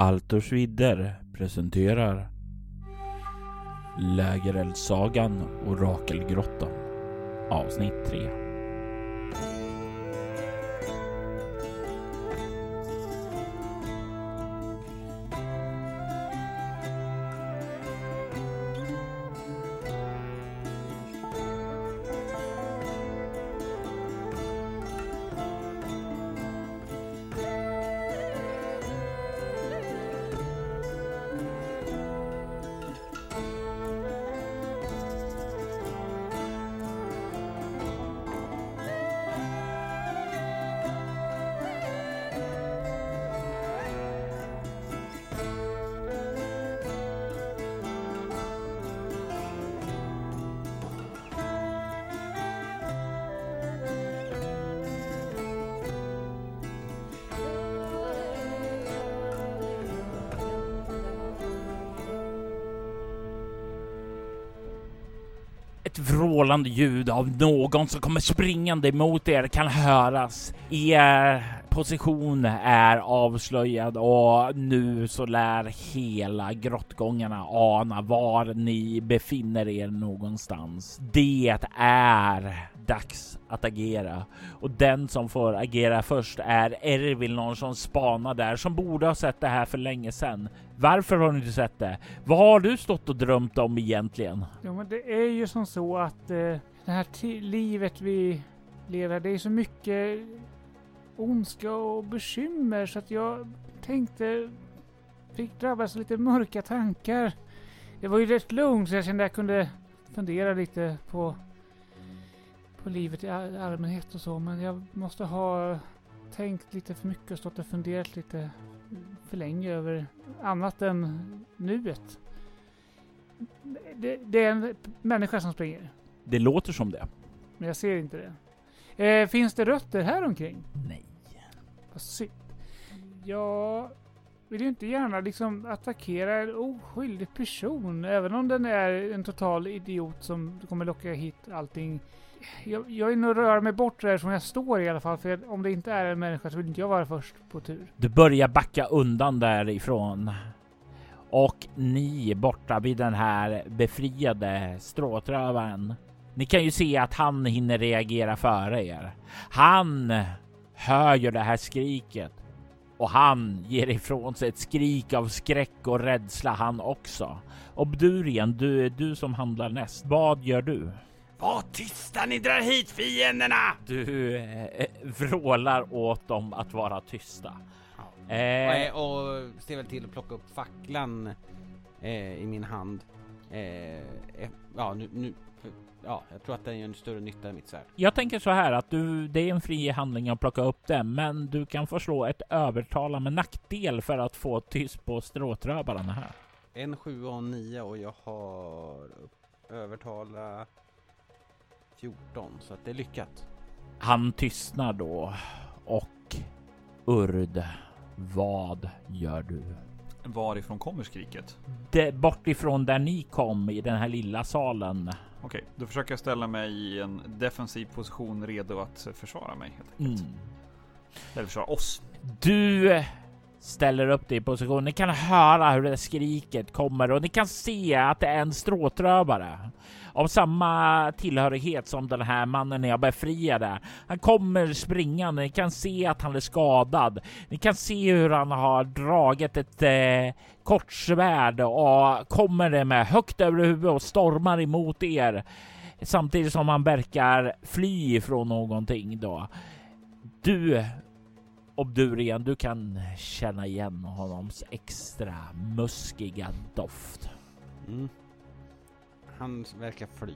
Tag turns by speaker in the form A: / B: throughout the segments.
A: Altors vidder presenterar Lägereldssagan Orakelgrottan avsnitt 3. Vrålande ljud av någon som kommer springande mot er kan höras. Er position är avslöjad och nu så lär hela grottgångarna ana var ni befinner er någonstans. Det är dags att agera och den som får agera först är Ervil, någon som spanar där som borde ha sett det här för länge sedan. Varför har du inte sett det? Vad har du stått och drömt om egentligen?
B: Ja, men det är ju som så att eh, det här livet vi lever, det är så mycket ondska och bekymmer så att jag tänkte, fick drabbas av lite mörka tankar. Det var ju rätt lugnt så jag kände att jag kunde fundera lite på, på livet i allmänhet och så. Men jag måste ha tänkt lite för mycket och stått och funderat lite för länge över annat än nuet. Det, det är en människa som springer.
A: Det låter som det.
B: Men jag ser inte det. Eh, finns det rötter här omkring?
A: Nej.
B: Vad synd. Jag vill ju inte gärna liksom attackera en oskyldig person, även om den är en total idiot som kommer locka hit allting. Jag, jag vill nog röra mig bort därifrån jag står i alla fall, för om det inte är en människa så vill inte jag vara först på tur.
A: Du börjar backa undan därifrån. Och ni borta vid den här befriade stråtrövaren. Ni kan ju se att han hinner reagera före er. Han hör ju det här skriket och han ger ifrån sig ett skrik av skräck och rädsla han också. Obdurien, du är du som handlar näst. Vad gör du?
C: Var tysta, ni drar hit fienderna!
A: Du eh, vrålar åt dem att vara tysta.
C: Ja. Eh, och, och ser väl till att plocka upp facklan eh, i min hand. Eh, eh ja, nu, nu ja, jag tror att den gör en större nytta än mitt svärd.
A: Jag tänker så här att du, det är en fri handling att plocka upp den, men du kan få slå ett övertala med nackdel för att få tyst på stråtrövarna här.
C: En sju och en nio och jag har övertala 14 så att det är lyckat.
A: Han tystnar då och Urd, vad gör du?
D: Varifrån kommer skriket?
A: Det, bort ifrån där ni kom i den här lilla salen.
D: Okej, då försöker jag ställa mig i en defensiv position redo att försvara mig helt enkelt. Mm. Eller försvara oss.
A: Du ställer upp dig i position. Ni kan höra hur det skriket kommer och ni kan se att det är en stråtrövare av samma tillhörighet som den här mannen jag befriade. Han kommer springande. Ni kan se att han är skadad. Ni kan se hur han har dragit ett eh, kortsvärd och kommer det med högt över huvudet och stormar emot er samtidigt som han verkar fly ifrån någonting då. Du Obdurien, du kan känna igen honoms extra muskiga doft. Mm.
C: Han verkar fly.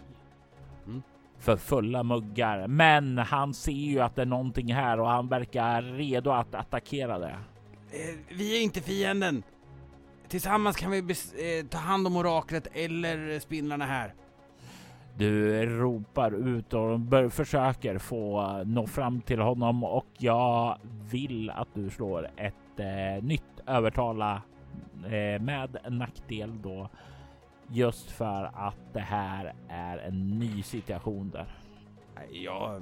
A: Mm. För fulla muggar. Men han ser ju att det är någonting här och han verkar redo att attackera det.
C: Eh, vi är inte fienden. Tillsammans kan vi eh, ta hand om oraklet eller spindlarna här.
A: Du ropar ut och försöker få nå fram till honom och jag vill att du slår ett eh, nytt övertala eh, med nackdel då just för att det här är en ny situation där.
C: Jag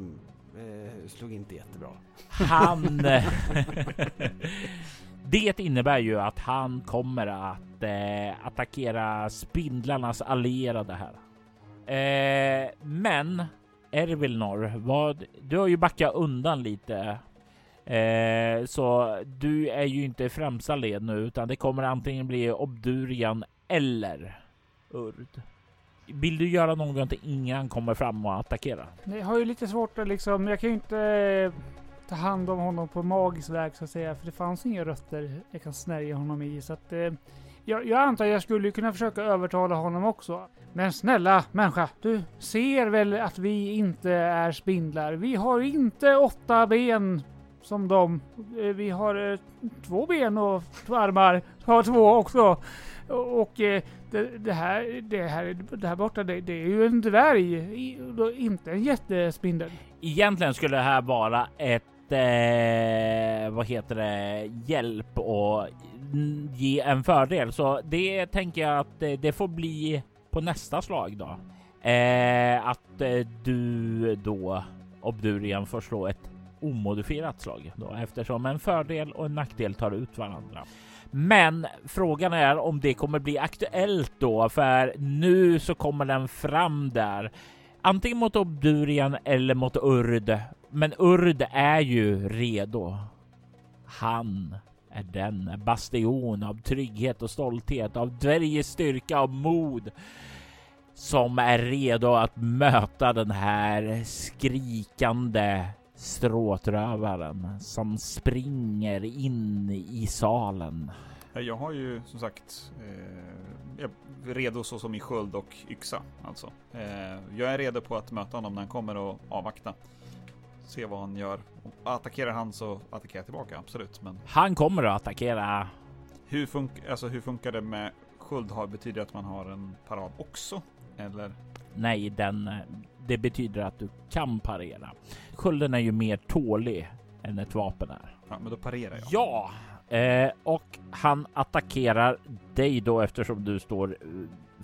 C: eh, slog inte jättebra.
A: Han... Det innebär ju att han kommer att eh, attackera spindlarnas allierade här. Eh, men Ervilnor, vad? Du har ju backat undan lite. Eh, så du är ju inte i främsta led nu, utan det kommer antingen bli Obdurian eller Urd. Vill du göra någonting innan han kommer fram och attackerar?
B: Jag har ju lite svårt att liksom, jag kan ju inte eh, ta hand om honom på magisk väg så att säga, för det fanns inga rötter jag kan snärja honom i. Så att, eh, jag, jag antar jag skulle kunna försöka övertala honom också. Men snälla människa, du ser väl att vi inte är spindlar? Vi har inte åtta ben som dem. Eh, vi har eh, två ben och två armar. Har två också. Och eh, det, det, här, det här, det här borta, det, det är ju en dvärg, inte en jättespindel.
A: Egentligen skulle det här vara ett eh, vad heter det, hjälp och ge en fördel. Så det tänker jag att eh, det, får bli på nästa slag då. Eh, att eh, du då Obdurian får slå ett omodifierat slag då eftersom en fördel och en nackdel tar ut varandra. Men frågan är om det kommer bli aktuellt då, för nu så kommer den fram där. Antingen mot Obdurian eller mot Urd. Men Urd är ju redo. Han är den bastion av trygghet och stolthet, av dvärgens styrka och mod som är redo att möta den här skrikande stråtrövaren som springer in i salen.
D: Jag har ju som sagt eh, redo så som i sköld och yxa alltså. Eh, jag är redo på att möta honom när han kommer och avvakta. Se vad han gör. attackerar han så attackerar jag tillbaka, absolut. Men...
A: Han kommer att attackera.
D: Hur, fun alltså, hur funkar det med sköld? Har, betyder det att man har en parad också? Eller?
A: Nej, den, det betyder att du kan parera. Skölden är ju mer tålig än ett vapen är.
D: Ja, men då parerar jag.
A: Ja, eh, och han attackerar dig då eftersom du står eh,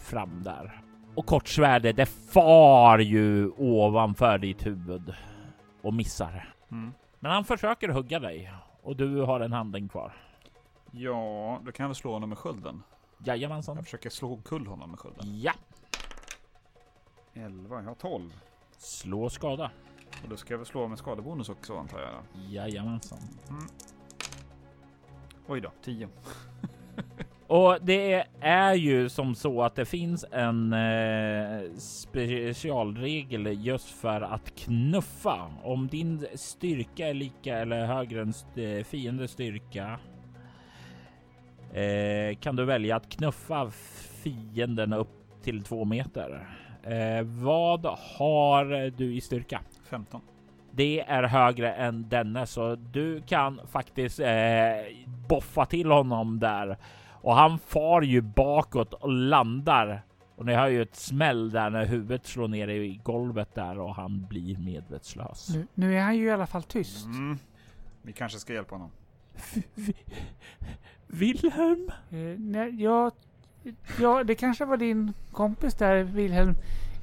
A: fram där. Och kortsvärdet, det far ju ovanför ditt huvud och missar. Mm. Men han försöker hugga dig och du har en handling kvar.
D: Ja, då kan jag väl slå honom med skölden.
A: Jajamensan.
D: Jag försöker slå omkull honom med skölden.
A: Ja.
D: 11, jag har 12.
A: Slå skada.
D: Och då ska jag väl slå med skadebonus också antar jag?
A: Jajamensan. Mm.
D: Oj då, 10.
A: Och det är ju som så att det finns en eh, specialregel just för att knuffa. Om din styrka är lika eller högre än fiendens styrka eh, kan du välja att knuffa fienden upp till två meter. Eh, vad har du i styrka?
D: 15.
A: Det är högre än denne, så du kan faktiskt eh, boffa till honom där och han far ju bakåt och landar. Och ni hör ju ett smäll där när huvudet slår ner i golvet där och han blir medvetslös.
B: Nu, nu är han ju i alla fall tyst. Mm.
D: Vi kanske ska hjälpa honom.
A: Wilhelm?
B: Eh, nej, jag Ja, det kanske var din kompis där, Wilhelm.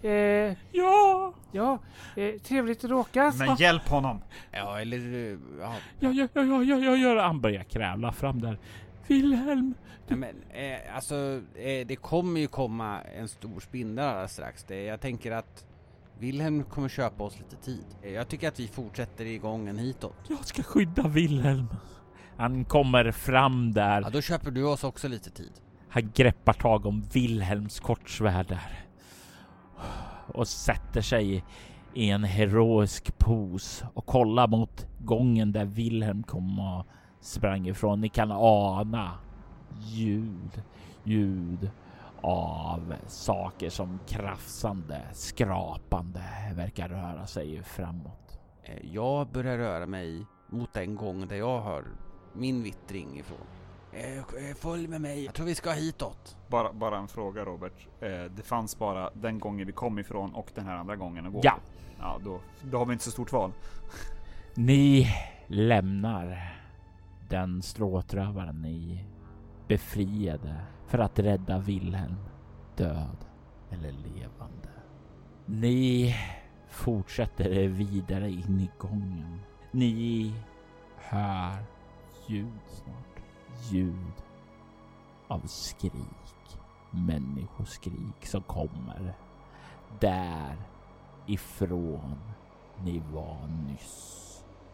A: Eh, ja!
B: Ja, eh, trevligt att råkas.
D: Men hjälp honom!
C: Ja, eller...
A: Ja, ja, ja, ja, ja, ja, ja. Han börjar krävla fram där. Wilhelm!
C: Ja, men eh, alltså, eh, det kommer ju komma en stor spindel alldeles strax. Det, jag tänker att Wilhelm kommer köpa oss lite tid. Eh, jag tycker att vi fortsätter i gången hitåt.
A: Jag ska skydda Wilhelm. Han kommer fram där.
C: Ja, då köper du oss också lite tid.
A: Han greppar tag om Wilhelms kortsvärd där och sätter sig i en heroisk pose och kollar mot gången där Wilhelm kom och sprang ifrån. Ni kan ana ljud, ljud av saker som krafsande, skrapande verkar röra sig framåt.
C: Eh, jag börjar röra mig mot den gång där jag hör min vittring ifrån. Eh, eh, följ med mig. Jag tror vi ska hitåt.
D: Bara, bara en fråga Robert. Det fanns bara den gången vi kom ifrån och den här andra gången att gå.
A: Ja.
D: Ja, då, då har vi inte så stort val.
A: Ni lämnar den stråtrövaren ni befriade för att rädda Wilhelm död eller levande. Ni fortsätter vidare in i gången. Ni hör ljud snart ljud av skrik, människoskrik som kommer därifrån ni var nyss.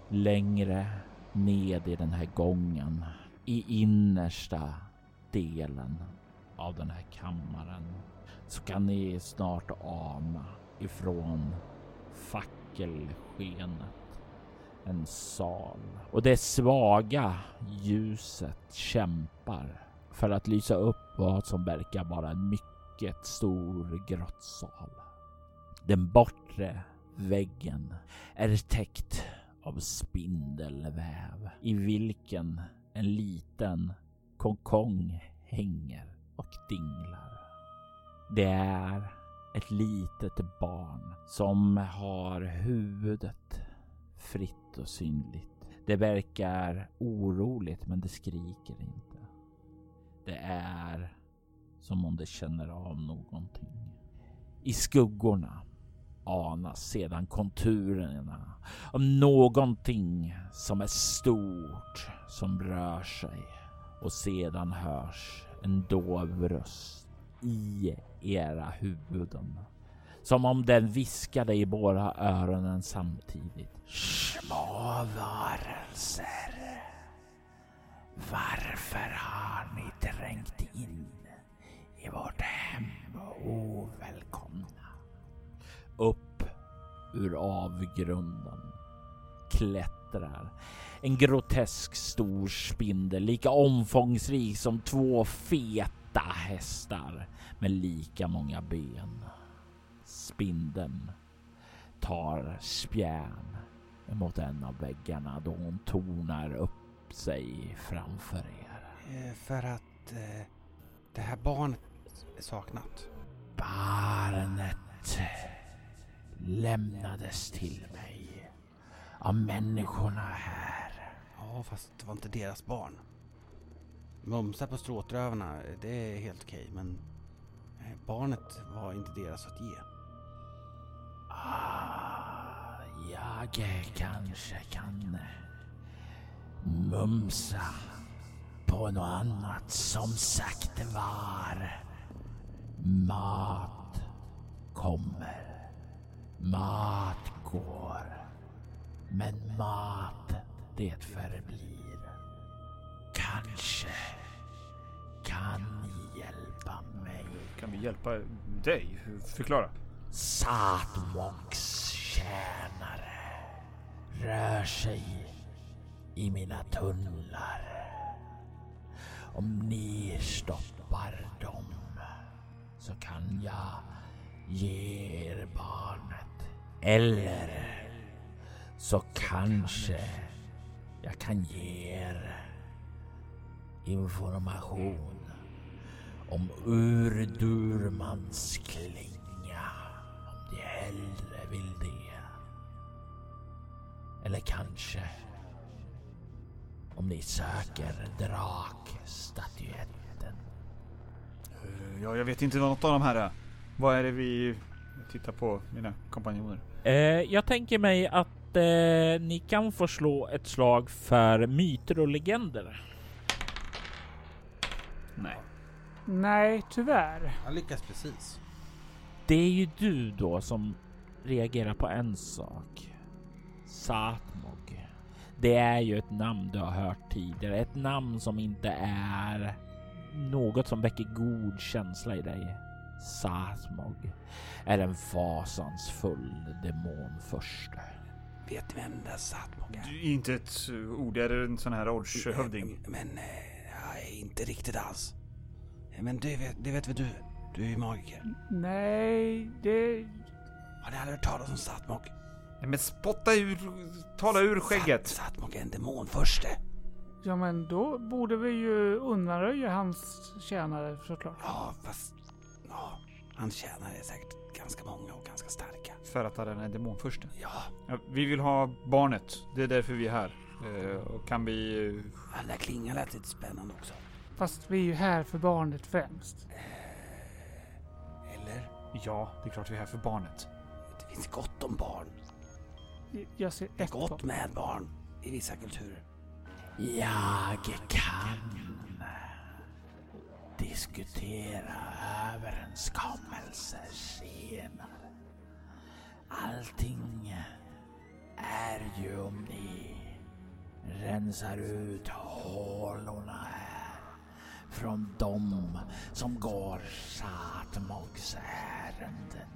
A: Längre ned i den här gången, i innersta delen av den här kammaren, så kan ni snart ana ifrån fackelskenet en sal och det svaga ljuset kämpar för att lysa upp vad som verkar vara en mycket stor grottsal. Den bortre väggen är täckt av spindelväv i vilken en liten konkong hänger och dinglar. Det är ett litet barn som har huvudet fritt och synligt. Det verkar oroligt men det skriker inte. Det är som om det känner av någonting. I skuggorna anas sedan konturerna av någonting som är stort som rör sig och sedan hörs en dov röst i era huvuden. Som om den viskade i båda öronen samtidigt. Små varelser. Varför har ni trängt in i vårt hem ovälkomna? Ur avgrunden klättrar en grotesk stor spindel lika omfångsrik som två feta hästar med lika många ben. Spindeln tar spjärn mot en av väggarna då hon tornar upp sig framför er.
C: Eh, För att eh, det här barnet är saknat.
A: Barnet lämnades till mig av människorna här.
C: Ja, fast det var inte deras barn. Mumsa på stråtrövarna, det är helt okej, men eh, barnet var inte deras att ge.
A: Ah, jag kanske kan mumsa på något annat som sagt var. Mat kommer. Mat går. Men mat det förblir. Kanske kan ni hjälpa mig.
D: Kan vi hjälpa dig? Förklara.
A: Satmoks tjänare rör sig i mina tunnlar. Om ni stoppar dem så kan jag ge er barnet. Eller så kanske jag kan ge er information om Urdurmans klinga om ni hellre vill det. Eller kanske om ni söker drakstatyetten.
D: Eh, ja, jag vet inte vad något av de här är. Vad är det vi tittar på, mina kompanjoner?
A: Eh, jag tänker mig att eh, ni kan få slå ett slag för myter och legender.
D: Nej.
B: Nej, tyvärr.
C: Jag lyckas precis.
A: Det är ju du då som reagerar på en sak. Satmog. Det är ju ett namn du har hört tidigare. Ett namn som inte är något som väcker god känsla i dig. Satmog är en fasansfull demonförste.
C: Vet du vem den där Satmok är?
D: Du, Inte ett ord. Är det en sån här orchhövding?
C: Men, eh, ja, inte riktigt alls. Eh, Men det vet, det vet väl du? Du är ju magiker.
B: Nej, det...
C: Har ni aldrig hört talas om Satmok?
D: Nej, men spotta ur, tala ur skägget.
C: Sat, Satmok är en demonförste.
B: Ja, men då borde vi ju undanröja hans tjänare såklart.
C: Ja, fast... Ja, hans tjänare är säkert ganska många och ganska starka.
D: För att han är en demonförste.
C: Ja,
D: Ja, vi vill ha barnet. Det är därför vi är här. Eh, och kan vi... eh,
C: den där klingan lät lite spännande också.
B: Fast vi är ju här för barnet främst.
C: Eller?
D: Ja, det är klart vi är här för barnet.
C: Det finns gott om barn.
B: Jag ser
C: Det är
B: ett
C: gott
B: barn.
C: med barn i vissa kulturer.
A: Jag kan diskutera överenskommelser senare. Allting är ju om ni rensar ut hålorna här från dem som går Satmogs ärenden.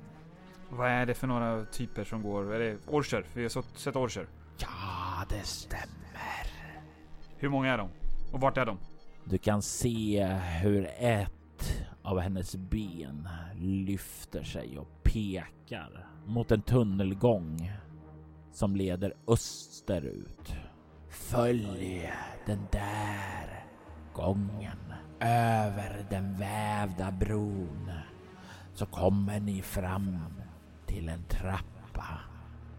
D: Vad är det för några typer som går? Är det orcher? Vi har sett- sett orcher.
A: Ja, det stämmer.
D: Hur många är de? Och vart är de?
A: Du kan se hur ett av hennes ben lyfter sig och pekar mot en tunnelgång som leder österut. Följ den där gången över den vävda bron så kommer ni fram till en trappa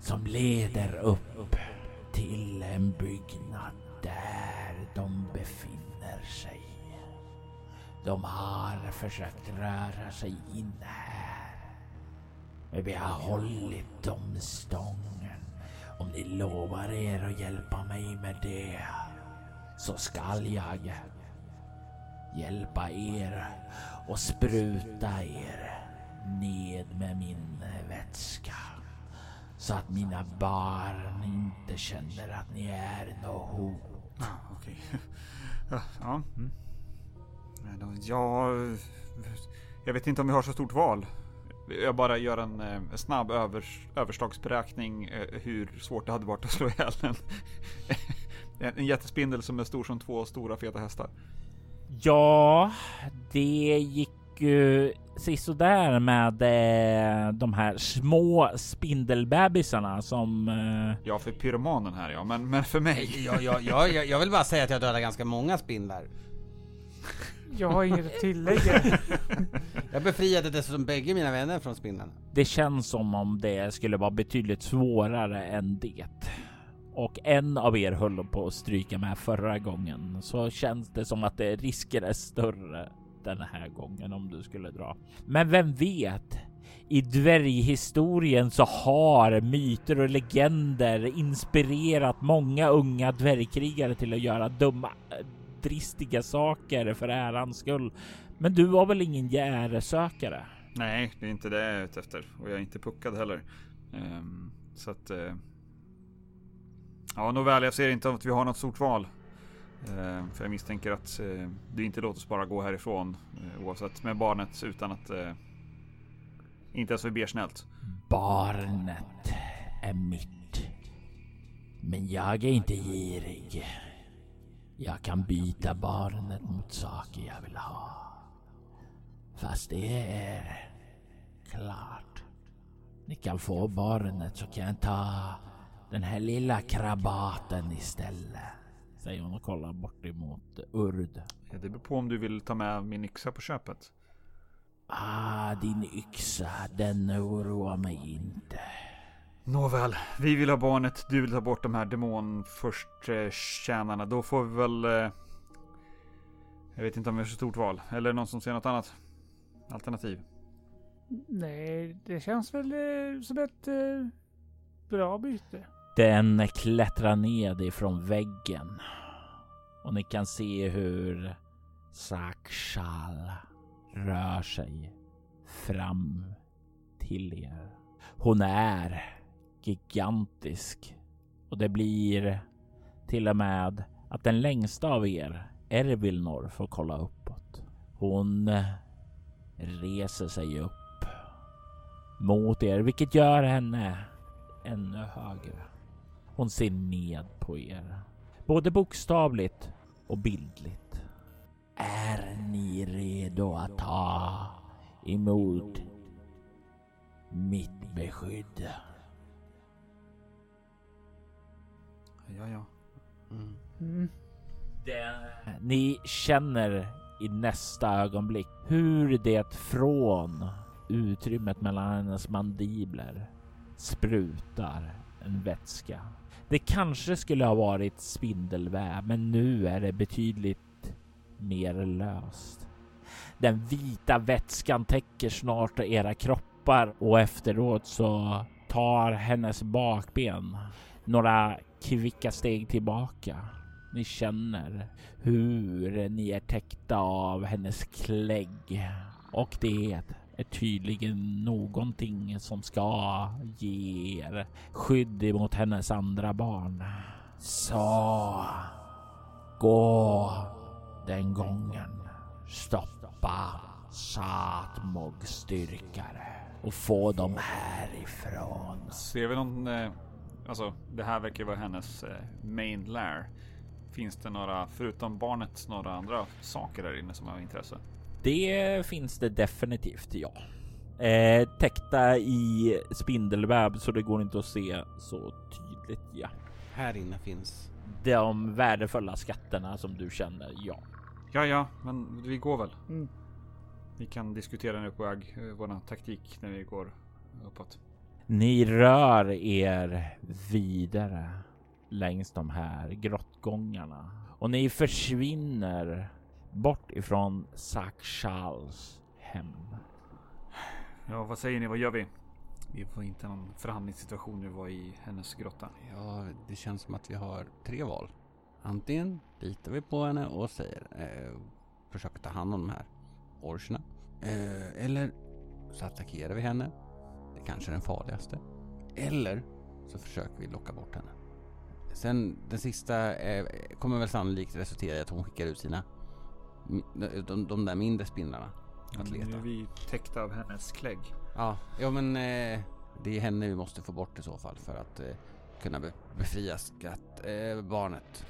A: som leder upp till en byggnad där de befinner sig. De har försökt röra sig in här. Men vi har hållit dem stången. Om ni lovar er att hjälpa mig med det så skall jag hjälpa er och spruta er ned med min vätska. Så att mina barn inte känner att ni är något hot.
D: Ah, okay. ja. ja. Mm. Ja, jag vet inte om vi har så stort val. Jag bara gör en eh, snabb övers, överslagsberäkning eh, hur svårt det hade varit att slå ihjäl en, en, en jättespindel som är stor som två stora feta hästar.
A: Ja, det gick ju sisådär med eh, de här små spindelbebisarna som... Eh,
D: Ja, för pyromanen här ja, men, men för mig.
C: Jag, jag, jag, jag, jag vill bara säga att jag dödar ganska många spindlar.
B: Jag har inget att tillägga.
C: Jag befriade dessutom bägge mina vänner från spindlarna.
A: det känns som om det skulle vara betydligt svårare än det. Och en av er höll på att stryka med förra gången, så känns det som att det risker är större den här gången om du skulle dra. Men vem vet? I dvärghistorien så har myter och legender inspirerat många unga dvärgkrigare till att göra dumma, dristiga saker för ärans skull. Men du var väl ingen järesökare?
D: Nej, det är inte det jag är ute efter. Och jag är inte puckad heller. Um, så att... Uh... ja, nåväl, jag ser inte att vi har något stort val. Eh, för jag misstänker att eh, du inte låter oss bara gå härifrån. Eh, oavsett med barnet utan att... Inte ens vi ber snällt.
A: Barnet är mitt. Men jag är inte girig. Jag kan byta barnet mot saker jag vill ha. Fast det är klart. Ni kan få barnet så kan jag ta den här lilla krabaten istället. Säger hon och kollar bort emot Urd.
D: Ja, det beror på om du vill ta med min yxa på köpet.
A: Ah, din yxa, den oroar mig inte.
D: Nåväl, vi vill ha barnet. Du vill ta bort de här demon först eh, tjänarna. Då får vi väl... Eh, jag vet inte om vi har så stort val. Eller någon som ser något annat alternativ.
B: Nej, det känns väl eh, som ett eh, bra byte.
A: Den klättrar ned ifrån väggen och ni kan se hur Sakshal rör sig fram till er. Hon är gigantisk och det blir till och med att den längsta av er, Ervilnor, får kolla uppåt. Hon reser sig upp mot er, vilket gör henne ännu högre. Hon ser ned på er, både bokstavligt och bildligt. Är ni redo att ta emot mitt beskydd?
D: Ja, ja.
C: Mm.
B: Mm.
A: Ni känner i nästa ögonblick hur det från utrymmet mellan hennes mandibler sprutar en vätska. Det kanske skulle ha varit spindelväv, men nu är det betydligt mer löst. Den vita vätskan täcker snart era kroppar och efteråt så tar hennes bakben några kvicka steg tillbaka Ni känner hur ni är täckta av hennes klägg och det är tydligen någonting som ska ge er skydd emot hennes andra barn. Så gå den gången. Stoppa Satmogs styrkare och få dem härifrån.
D: Ser vi någon, eh, alltså det här verkar vara hennes eh, main lair. Finns det några, förutom barnet, några andra saker där inne som har intresse?
A: Det finns det definitivt, ja. Eh, täckta i spindelväv så det går inte att se så tydligt, ja.
C: Här inne finns...
A: De värdefulla skatterna som du känner, ja.
D: Ja, ja, men vi går väl.
B: Mm.
D: Vi kan diskutera nu på väg eh, vår taktik när vi går uppåt.
A: Ni rör er vidare längs de här grottgångarna och ni försvinner bort ifrån Zack Charles hem.
D: Ja, vad säger ni? Vad gör vi? Vi var inte någon förhandlingssituation nu var i hennes grotta.
C: Ja, det känns som att vi har tre val. Antingen litar vi på henne och säger eh, försöker ta hand om de här orcherna. Eh, eller så attackerar vi henne. Det kanske är den farligaste. Eller så försöker vi locka bort henne. Sen den sista eh, kommer väl sannolikt resultera i att hon skickar ut sina de, de, där mindre spindlarna att
D: Men
C: leta.
D: Nu är vi täckta av hennes klägg.
C: Ja, ja men eh, det är henne vi måste få bort i så fall för att eh, kunna be befria skatt, eh, barnet.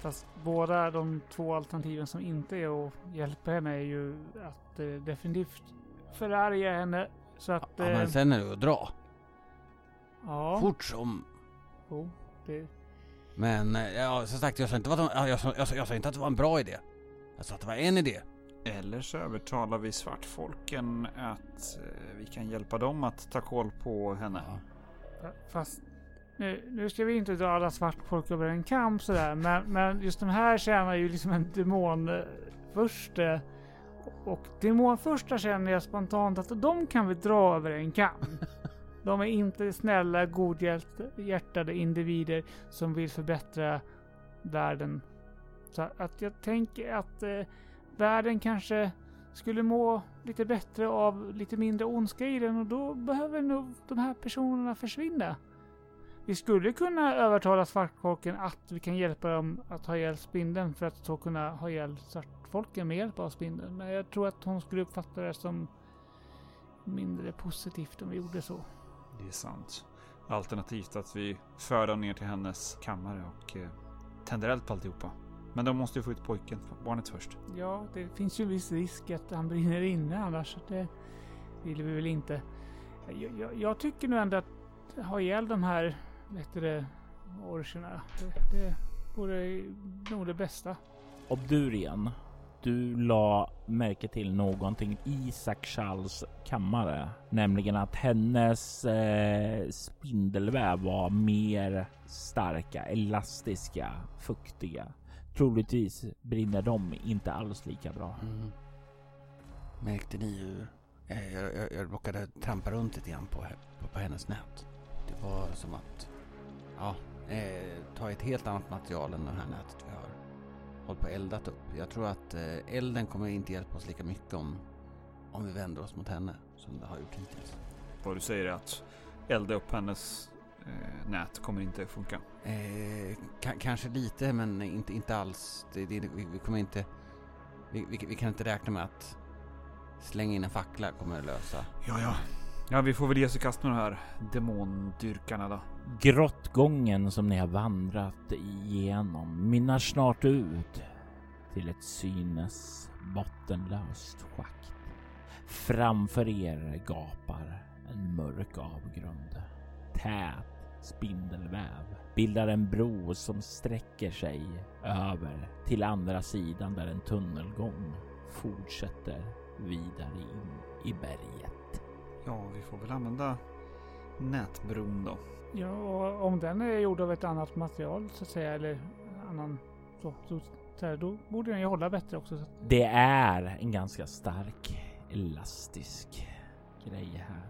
B: Fast båda de två alternativen som inte är att hjälpa henne är ju att eh, definitivt förarga henne. Så att...
C: Ja,
B: eh,
C: men sen är det att dra.
B: ja,
C: Fort som...
B: jo, det,
C: Men eh, ja, som sagt, jag sa, inte att det var, ja, jag, sa, jag, sa, jag sa inte att det var en bra idé. Jag sa att det var en idé.
D: Eller så övertalar vi svartfolken att eh, vi kan hjälpa dem att ta koll på henne.
C: Ja.
B: Fast nu, nu ska vi inte dra alla svartfolk över en kam sådär. Men, men just de här tjänar ju liksom en demonförste. Och demonförsta känner jag spontant att de kan vi dra över en kam. De är inte snälla, godhjärtade individer som vill förbättra världen. Så att jag tänker att eh, världen kanske skulle må lite bättre av lite mindre ondska i den och då behöver nog de här personerna försvinna. Vi skulle kunna övertala svartfolken att vi kan hjälpa dem att ha ihjäl spindeln för att så kunna ha ihjäl svartfolken med hjälp av spindeln. Men jag tror att hon skulle uppfatta det som mindre positivt om vi gjorde så.
D: Det är sant. Alternativt att vi för dem ner till hennes kammare och eh, tänder eld på alltihopa. Men de måste ju få ut pojken, barnet först.
B: Ja, det finns ju viss risk att han brinner inne annars. Det vill vi väl inte. Jag, jag, jag tycker nog ändå att ha ihjäl de här, vet du det, orcherna. Det, det vore nog det bästa.
A: Obdurien, du la märke till någonting i Sakshals kammare, nämligen att hennes eh, spindelväv var mer starka, elastiska, fuktiga. Troligtvis brinner de inte alls lika bra.
C: Mm. Märkte ni hur eh, jag, jag, jag råkade trampa runt lite grann på, på, på hennes nät. Det var som att ja, eh, ta ett helt annat material än det här nätet vi har hållit på eldat upp. Jag tror att eh, elden kommer inte hjälpa oss lika mycket om, om vi vänder oss mot henne som det har gjort hittills.
D: Vad du säger är att elda upp hennes eh, nät kommer inte funka.
C: Eh, ka- kanske lite men inte, inte alls. Det, det, vi, vi kommer inte... Vi, vi, vi kan inte räkna med att slänga in en fackla kommer att lösa.
D: Ja, ja. Ja, vi får väl ge oss i kast med de här demondyrkarna då.
A: Grottgången som ni har vandrat igenom mynnar snart ut till ett synes bottenlöst schakt. Framför er gapar en mörk avgrund. Tät spindelväv bildar en bro som sträcker sig över till andra sidan där en tunnelgång fortsätter vidare in i berget.
D: Ja, vi får väl använda nätbron då.
B: Ja, och om den är gjord av ett annat material så att säga, eller annan så, så, så då borde den ju hålla bättre också.
A: Det är en ganska stark elastisk grej här.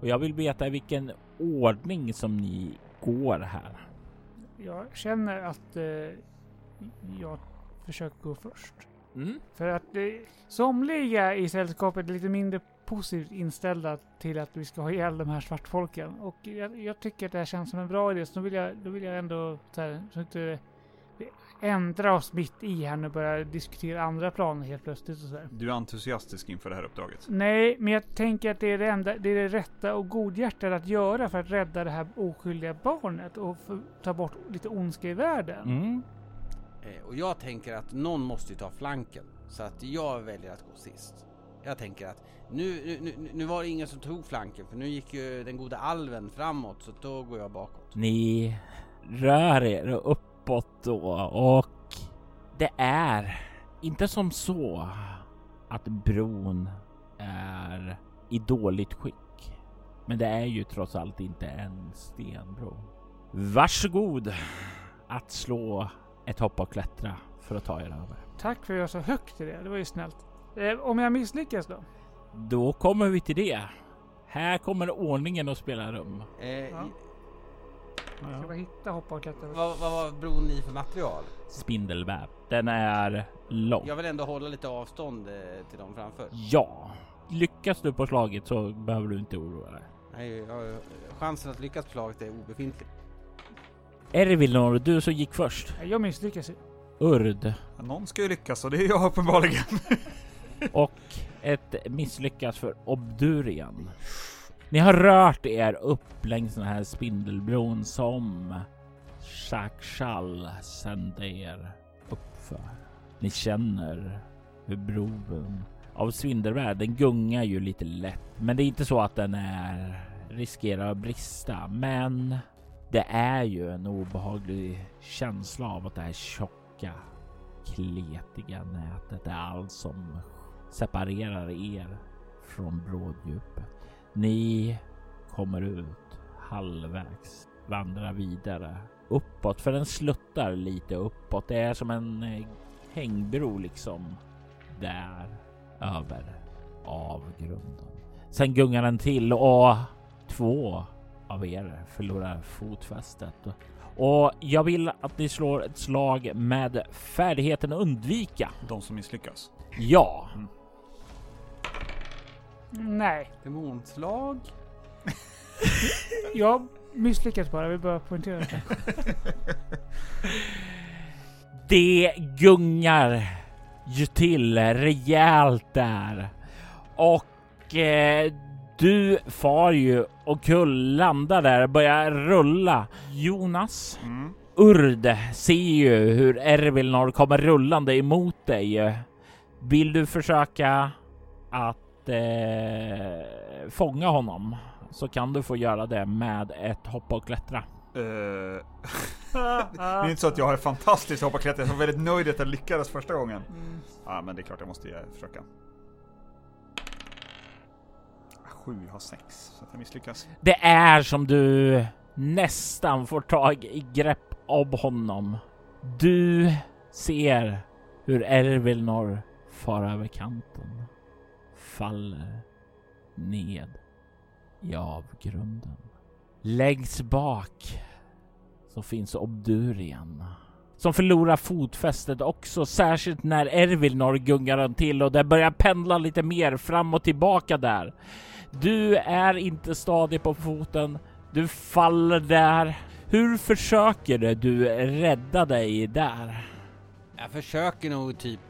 A: Och jag vill veta i vilken ordning som ni går här.
B: jag känner att eh, jag försöker gå först.
A: Mm.
B: För att eh, somliga i sällskapet är lite mindre positivt inställda till att vi ska ha ihjäl de här svartfolken. Och jag, jag tycker att det här känns som en bra idé, så då vill jag, då vill jag ändå så här, så inte vi ändrar oss mitt i här nu och börjar diskutera andra planer helt plötsligt och så här.
D: Du är entusiastisk inför det här uppdraget.
B: Nej, men jag tänker att det är det, enda, det är det rätta och godhjärtade att göra för att rädda det här oskyldiga barnet och ta bort lite ondska i världen.
A: Mm.
C: Eh, och jag tänker att någon måste ju ta flanken. Så att jag väljer att gå sist. Jag tänker att nu, nu, nu, var det ingen som tog flanken för nu gick ju den goda alven framåt så då går jag bakåt.
A: Ni rör er uppåt då och det är inte som så att bron är i dåligt skick. Men det är ju trots allt inte en stenbro. Varsågod att slå ett hoppa och klättra för att ta er över.
B: Tack för att jag så högt i det, det var ju snällt. Eh, om jag misslyckas då?
A: Då kommer vi till det. Här kommer ordningen att spela rum.
C: Eh,
B: Ja. Ska bara hitta hoppa och klättra.
C: vad, vad var bron i för material?
A: Spindelväv. Den är lång.
C: Jag vill ändå hålla lite avstånd eh, till dem framför.
A: Ja, lyckas du på slaget så behöver du inte oroa dig.
C: Nej, jag, chansen att lyckas på slaget är obefintlig.
A: Ervilnor, du som gick först.
B: Jag misslyckas ju.
A: Urd
D: Någon ska ju lyckas och det är jag uppenbarligen.
A: och ett misslyckas för Obdurian. Ni har rört er upp längs den här spindelbron som Shakshal sände er uppför. Ni känner hur bron av svindelvärld, den gungar ju lite lätt, men det är inte så att den är riskerar att brista. Men det är ju en obehaglig känsla av att det här tjocka, kletiga nätet är allt som separerar er från bråddjupet. Ni kommer ut halvvägs, vandrar vidare uppåt, för den sluttar lite uppåt. Det är som en eh, hängbro liksom där över avgrunden. Sen gungar den till och två av er förlorar fotfästet. Och jag vill att ni slår ett slag med färdigheten undvika.
D: De som misslyckas.
A: Ja,
B: Nej,
C: Demonslag?
B: jag misslyckas bara. Vill bara poängtera det.
A: det gungar ju till rejält där. Och eh, du far ju och kull landar där och börjar rulla. Jonas,
D: Mm.
A: Urd ser ju hur Ervilnor kommer rullande emot dig. Vill du försöka att eh, fånga honom så kan du få göra det med ett hoppa och klättra.
D: Eh, det är inte så att jag har fantastiskt hoppa klättra. Jag var väldigt nöjd att jag lyckades första gången.
B: Mm.
D: Ja, men det är klart jag måste försöka. Sju, har sex, så att jag misslyckas.
A: Det är som du nästan får tag i grepp om honom. Du ser hur Ervilnor far över kanten, faller eh, ned i avgrunden. Längst bak så finns Obdurien. som förlorar fotfästet också, särskilt när Ervilnor gungar den till och det börjar pendla lite mer fram och tillbaka där. Du är inte stadig på foten. Du faller där. Hur försöker du rädda dig där?
C: Jag försöker nog typ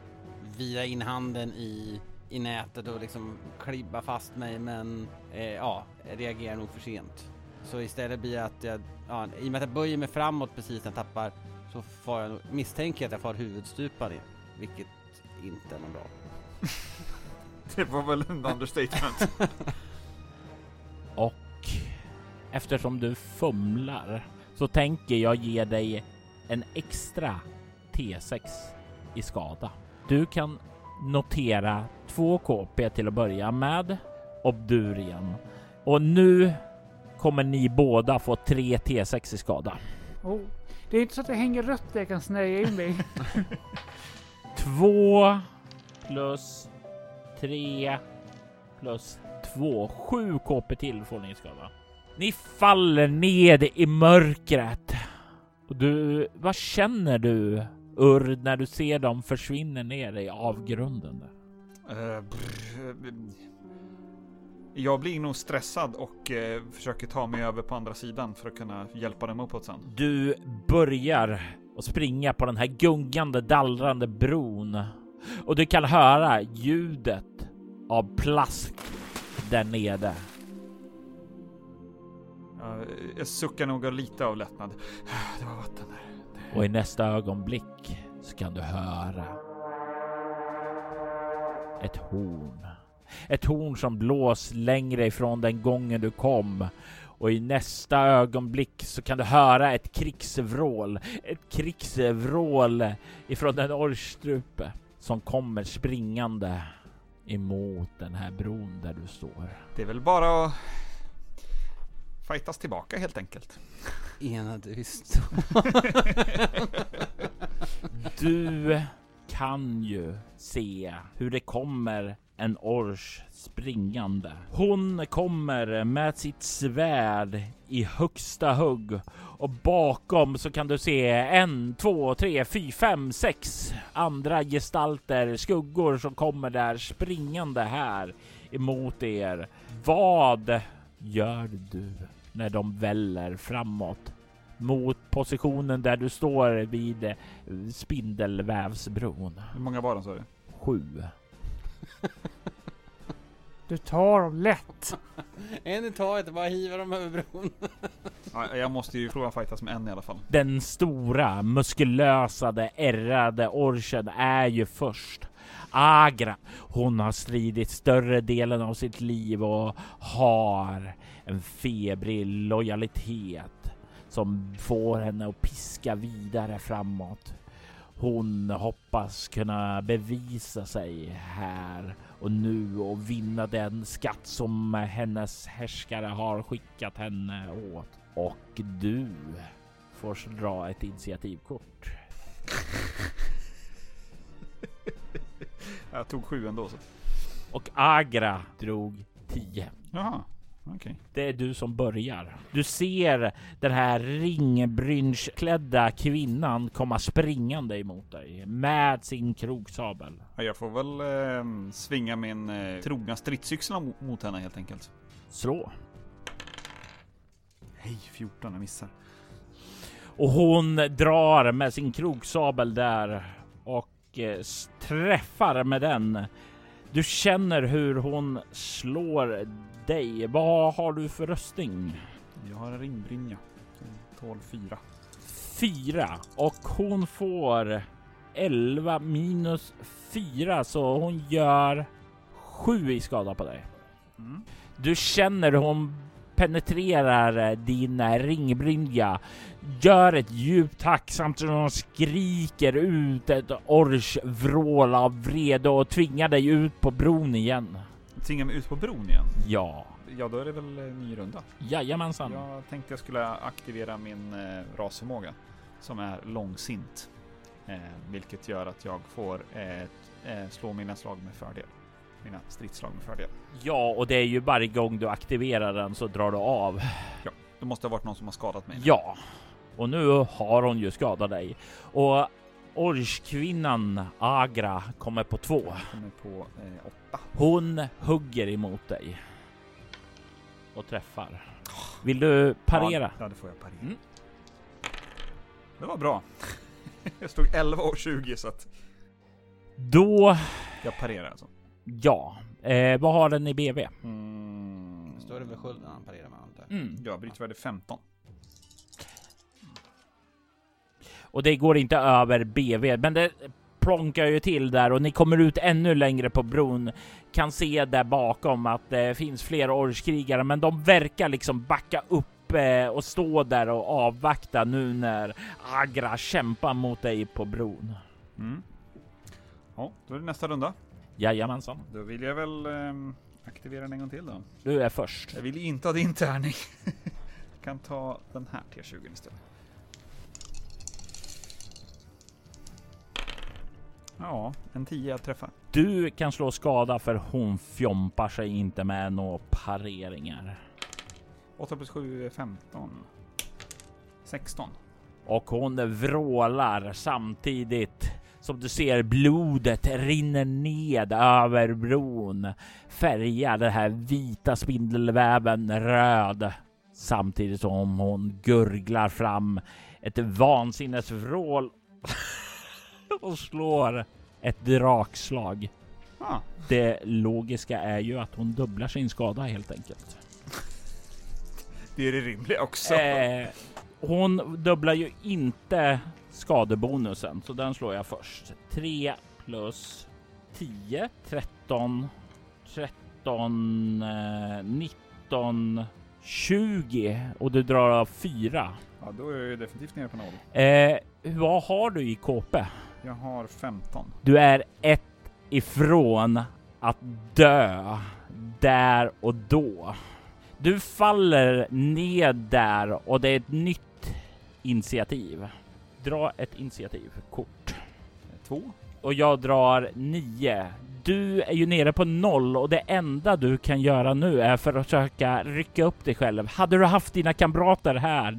C: vira in handen i, i nätet och liksom klibba fast mig men eh, ja, reagerar nog för sent. Så istället blir det att jag, ja, i och med att jag böjer mig framåt precis när jag tappar så får jag misstänker jag att jag får huvudstupa ner. Vilket inte är något bra.
D: Det var väl en understatement.
A: Och eftersom du fumlar så tänker jag ge dig en extra T6 i skada. Du kan notera 2 KP till att börja med Obdurian och nu kommer ni båda få 3 T6 i skada.
B: Oh. Det är inte så att det hänger rött jag kan snärja in mig.
A: 2 plus 3 plus 2. 7 KP till får ni i skada. Ni faller ned i mörkret. Och du, vad känner du Urr när du ser dem försvinner ner i avgrunden.
D: Brr, jag blir nog stressad och eh, försöker ta mig över på andra sidan för att kunna hjälpa dem uppåt sen.
A: Du börjar att springa på den här gungande, dallrande bron och du kan höra ljudet av plask där nere.
D: Jag, jag suckar nog lite av lättnad. Det var vatten där.
A: Och i nästa ögonblick så kan du höra ett horn. Ett horn som blås längre ifrån den gången du kom. Och i nästa ögonblick så kan du höra ett krigsvrål. Ett krigsvrål ifrån den orrstrupe som kommer springande emot den här bron där du står.
D: Det är väl bara att fightas tillbaka helt enkelt.
C: Enade vi.
A: Du kan ju se hur det kommer en ors springande. Hon kommer med sitt svärd i högsta hugg och bakom så kan du se en, två, tre, fyra, fem, sex andra gestalter, skuggor som kommer där springande här emot er. Vad gör du när de väller framåt mot positionen där du står vid eh, spindelvävsbron?
D: Hur många var de sa du?
A: Sju.
B: Du tar dem lätt.
C: En i taget, bara hiva dem över bron.
D: Ja, jag måste ju prova fightas med en i alla fall.
A: Den stora, muskulösade, ärrade orchen är ju först. Agra, hon har stridit större delen av sitt liv och har en febrig lojalitet som får henne att piska vidare framåt. Hon hoppas kunna bevisa sig här och nu och vinna den skatt som hennes härskare har skickat henne åt. Och du får dra ett initiativkort.
D: Jag tog sju ändå så.
A: Och Agra drog 10.
D: Jaha, okej.
A: Det är du som börjar. Du ser den här ringbrynsklädda kvinnan komma springande emot dig med sin kroksabel.
D: Ja, jag får väl eh, svinga min eh, trogna stridsyxla mo- mot henne helt enkelt.
A: Slå.
D: Hej, 14, jag missar.
A: Och hon drar med sin kroksabel där och träffar med den. Du känner hur hon slår dig. Vad har du för röstning?
D: Jag har en ringbrynja. 12, 4.
A: Fyra och hon får 11 minus 4 så hon gör 7 i skada på dig.
D: Mm.
A: Du känner hon penetrerar din ringbrynja, gör ett djupt hack samtidigt som hon skriker ut ett orchvrål av vrede och tvingar dig ut på bron igen.
D: Tvingar mig ut på bron igen.
A: Ja,
D: Ja, då är det väl en ny runda.
A: jajamensan.
D: Jag tänkte jag skulle aktivera min eh, rasförmåga som är långsint. Eh, vilket gör att jag får eh, eh, slå mina slag med fördel. Mina stridsslag med fördel.
A: Ja, och det är ju varje gång du aktiverar den så drar du av.
D: Det måste ha varit någon som har skadat mig.
A: Ja, och nu har hon ju skadat dig. Och orchkvinnan Agra kommer på två.
D: Kommer på eh, åtta.
A: Hon hugger emot dig. Och träffar. Vill du parera?
D: Ja, det får jag parera.
A: Mm.
D: Det var bra. jag stod 11 och 20 så att
A: Då,
D: jag parerar alltså.
A: Ja. Eh, vad har den i BV?
D: Mm.
C: Står det väl skölden han parerar med antar jag.
A: Mm.
D: Ja, brytvärde 15.
A: Och det går inte över BV, men det plonkar ju till där och ni kommer ut ännu längre på bron. Kan se där bakom att det finns fler orchkrigare, men de verkar liksom backa upp eh, och stå där och avvakta nu när Agra kämpar mot dig på bron.
D: Mm. Ja, då är det nästa runda.
A: Jajamensan,
D: Då vill jag väl ehm, aktivera den en gång till då.
A: du är först.
D: Jag vill ju inte ha din tärning. jag kan ta den här T20 istället. Ja, en 10 jag träffar.
A: Du kan slå skada för hon fjompar sig inte med några pareringar.
D: 8 plus 7 är 15. 16.
A: och hon vrålar samtidigt som du ser blodet rinner ned över bron, färgar den här vita spindelväven röd samtidigt som hon gurglar fram ett vansinnesvrål och slår ett drakslag.
D: Ah,
A: Det logiska är ju att hon dubblar sin skada helt enkelt.
D: det är det rimliga också.
A: Eh, hon dubblar ju inte skadebonusen, så den slår jag först. 3 plus 10, 13, 13, eh, 19, 20 och du drar av 4.
D: Ja, då är jag definitivt nere på noll.
A: Eh, vad har du i KP?
D: Jag har 15.
A: Du är ett ifrån att dö där och då. Du faller ned där och det är ett nytt initiativ. Dra ett initiativkort.
D: Två.
A: Och jag drar nio. Du är ju nere på noll och det enda du kan göra nu är för att försöka rycka upp dig själv. Hade du haft dina kamrater här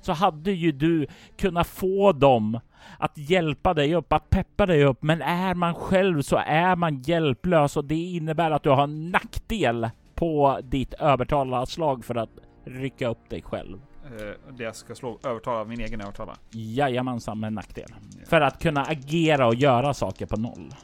A: så hade ju du kunnat få dem att hjälpa dig upp, att peppa dig upp. Men är man själv så är man hjälplös och det innebär att du har en nackdel på ditt övertalarslag för att rycka upp dig själv.
D: Eh, det jag ska slå övertala min egen övertala.
A: Jajamensan med nackdel. För att kunna agera och göra saker på noll.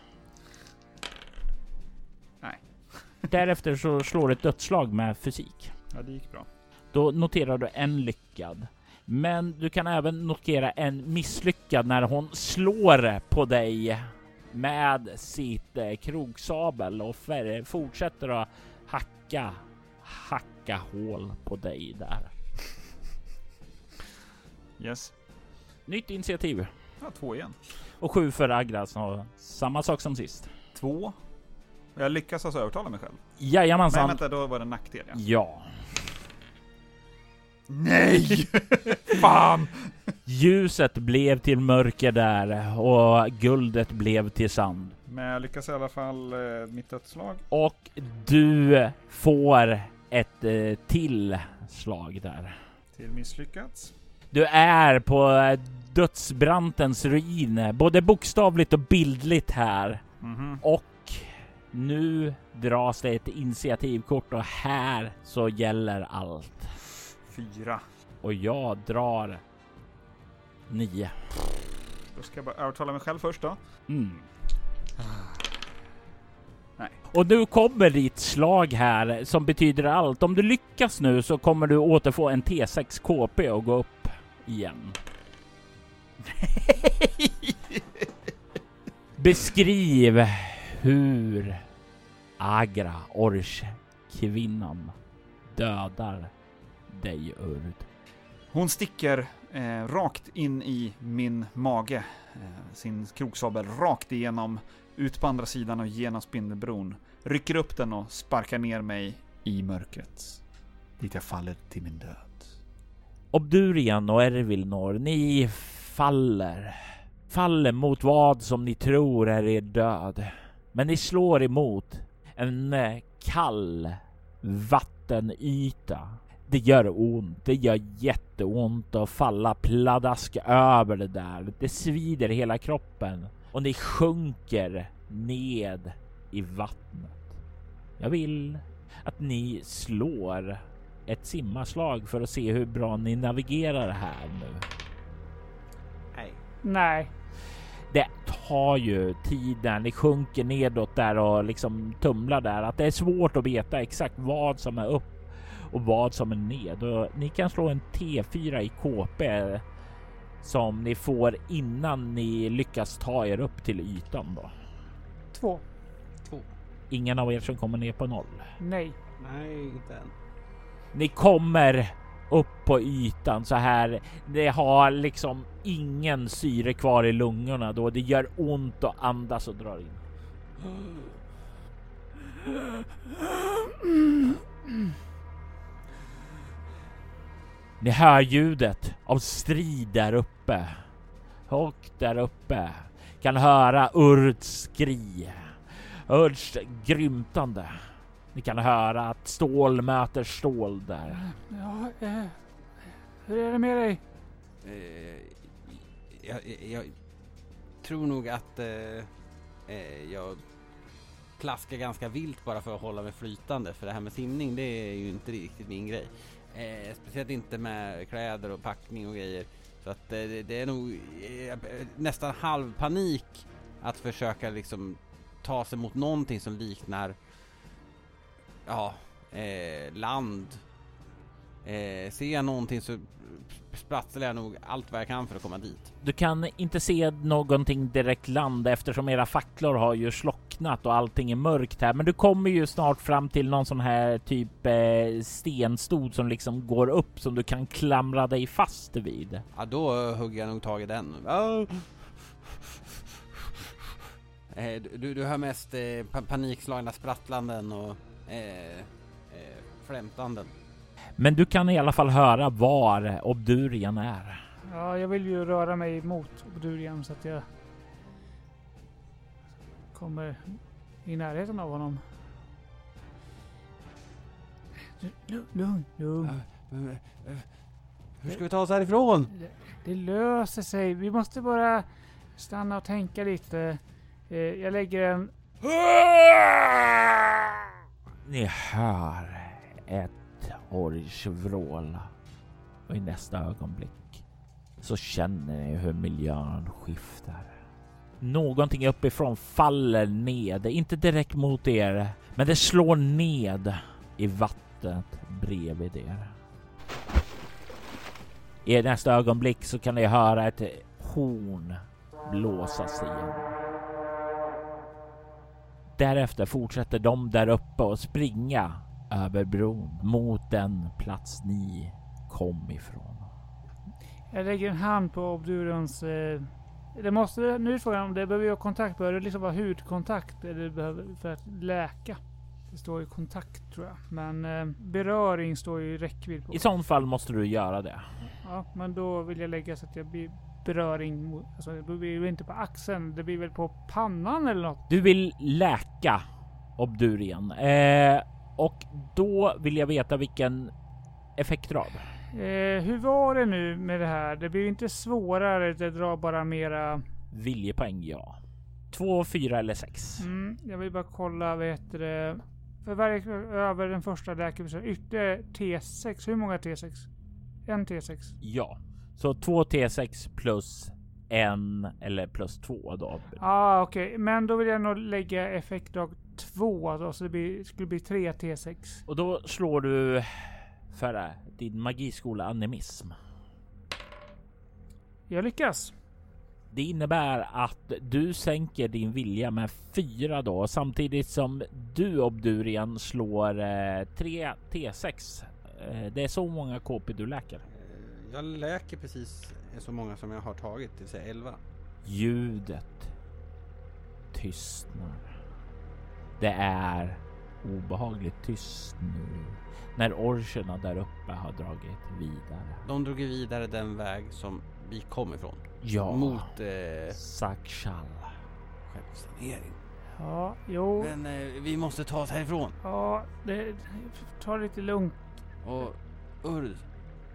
D: Nej.
A: Därefter så slår du ett dödsslag med fysik.
D: Ja, det gick bra.
A: Då noterar du en lyckad. Men du kan även notera en misslyckad när hon slår på dig med sitt eh, krogsabel och fortsätter att hacka, hacka hål på dig där.
D: Yes.
A: Nytt initiativ
D: Ja, två igen.
A: och sju för Agra, så samma sak som sist.
D: Två. Jag lyckas alltså övertala mig själv. Men
A: Jajamensan.
D: vänta, då var det nackdel ja.
A: Ja.
D: Nej! Fan!
A: Ljuset blev till mörker där och guldet blev till sand.
D: Men jag lyckas i alla fall eh, mitt dödsslag.
A: Och du får ett eh, till slag där.
D: Till misslyckats.
A: Du är på eh, dödsbrantens ruin, både bokstavligt och bildligt här.
D: Mhm.
A: Och nu dras det ett initiativkort och här så gäller allt.
D: Fyra.
A: Och jag drar nio.
D: Då ska jag bara övertala mig själv först då.
A: Mm.
D: Nej.
A: Och nu kommer ditt slag här som betyder allt. Om du lyckas nu så kommer du återfå en T6 KP och gå upp igen. Beskriv hur Agra, Orch, kvinnan dödar dig Urd.
D: Hon sticker eh, rakt in i min mage. Eh, sin kroksabel rakt igenom, ut på andra sidan och genom spindelbron. Rycker upp den och sparkar ner mig i mörkret. Dit jag faller till min död.
A: Obdurian och Ervilnor, ni faller. Faller mot vad som ni tror är er död. Men ni slår emot en eh, kall vattenyta. Det gör ont. Det gör jätteont att falla pladask över det där. Det svider i hela kroppen och ni sjunker ned i vattnet. Jag vill att ni slår ett simmarslag för att se hur bra ni navigerar här nu.
B: Nej.
A: Det tar ju tid när ni sjunker nedåt där och liksom tumlar där. Att det är svårt att veta exakt vad som är upp och vad som är ned. Och ni kan slå en T4 i KP som ni får innan ni lyckas ta er upp till ytan då.
B: Två.
A: Ingen av er som kommer ner på noll.
B: Nej.
C: Nej, inte än.
A: Ni kommer upp på ytan så här. Det har liksom ingen syre kvar i lungorna då. Det gör ont att andas och drar in. Ni hör ljudet av strid där uppe. Och där uppe kan höra Urds skri. Urds grymtande. Ni kan höra att stål möter stål där.
B: Ja, eh, hur är det med dig?
C: Eh, jag, jag, jag tror nog att eh, eh, jag plaskar ganska vilt bara för att hålla mig flytande. För det här med simning det är ju inte riktigt min grej. Eh, speciellt inte med kläder och packning och grejer. Så att eh, det, det är nog eh, nästan halv panik att försöka liksom ta sig mot någonting som liknar ja, eh, land. Eh, ser jag någonting så sprattlar jag nog allt vad jag kan för att komma dit.
A: Du kan inte se någonting direkt land eftersom era facklor har ju slocknat och allting är mörkt här. Men du kommer ju snart fram till någon sån här typ eh, stenstod som liksom går upp som du kan klamra dig fast vid.
C: Ja, då hugger jag nog tag i den. Eh, du, du hör mest eh, pa panikslagna sprattlanden och eh, eh, flämtanden.
A: Men du kan i alla fall höra var Obdurian är.
B: Ja, jag vill ju röra mig mot Obdurian så att jag kommer i närheten av honom. Lugn, lugn, lugn.
C: Eh, Hur ska vi ta oss härifrån?
B: Det, det löser sig. Vi måste bara stanna och tänka lite. Eh, jag lägger en...
A: Ni hör ett orgvrål och i nästa ögonblick så känner ni hur miljön skiftar. Någonting uppifrån faller ned, inte direkt mot er, men det slår ned i vattnet bredvid er. I nästa ögonblick så kan ni höra ett horn blåsas igen. Därefter fortsätter de där uppe och springa över bron mot den plats ni kom ifrån.
B: Jag lägger en hand på Obdurians... Eh, det måste... Nu är frågan om det behöver jag kontakt. Behöver det liksom vara hudkontakt? Eller behöver för att läka? Det står ju kontakt tror jag. Men eh, beröring står ju räckvidd på.
A: I sånt fall måste du göra det.
B: Ja, men då vill jag lägga så att jag blir beröring. Alltså det blir ju inte på axeln. Det blir väl på pannan eller något.
A: Du vill läka Obdurian eh, och då vill jag veta vilken effektrad.
B: Eh, hur var det nu med det här? Det blir inte svårare. Det drar bara mera...
A: Viljepoäng, ja. Två, fyra eller sex.
B: Mm, jag vill bara kolla, vad heter det? För varje över den första läkarbesöket ytterligare T6. Hur många T6? En T6.
A: Ja, så två T6 plus en eller plus två då.
B: Ja, ah, okej. Okay. Men då vill jag nog lägga effektdag två då, så det blir, skulle bli tre T6.
A: Och då slår du för din magiskola animism.
B: Jag lyckas.
A: Det innebär att du sänker din vilja med fyra då samtidigt som du Obdurian slår eh, 3 T6. Eh, det är så många KP du läker.
C: Jag läker precis så många som jag har tagit, det vill säga 11.
A: Ljudet tystnar. Det är obehagligt tyst nu när orcherna där uppe har dragit vidare.
C: De drog vidare den väg som vi kom ifrån.
A: Ja.
C: Mot eh,
A: Sakshal.
C: Självsanering.
B: Ja, jo.
C: Men eh, vi måste ta oss härifrån.
B: Ja, det, ta det lite lugnt.
C: Och Urd,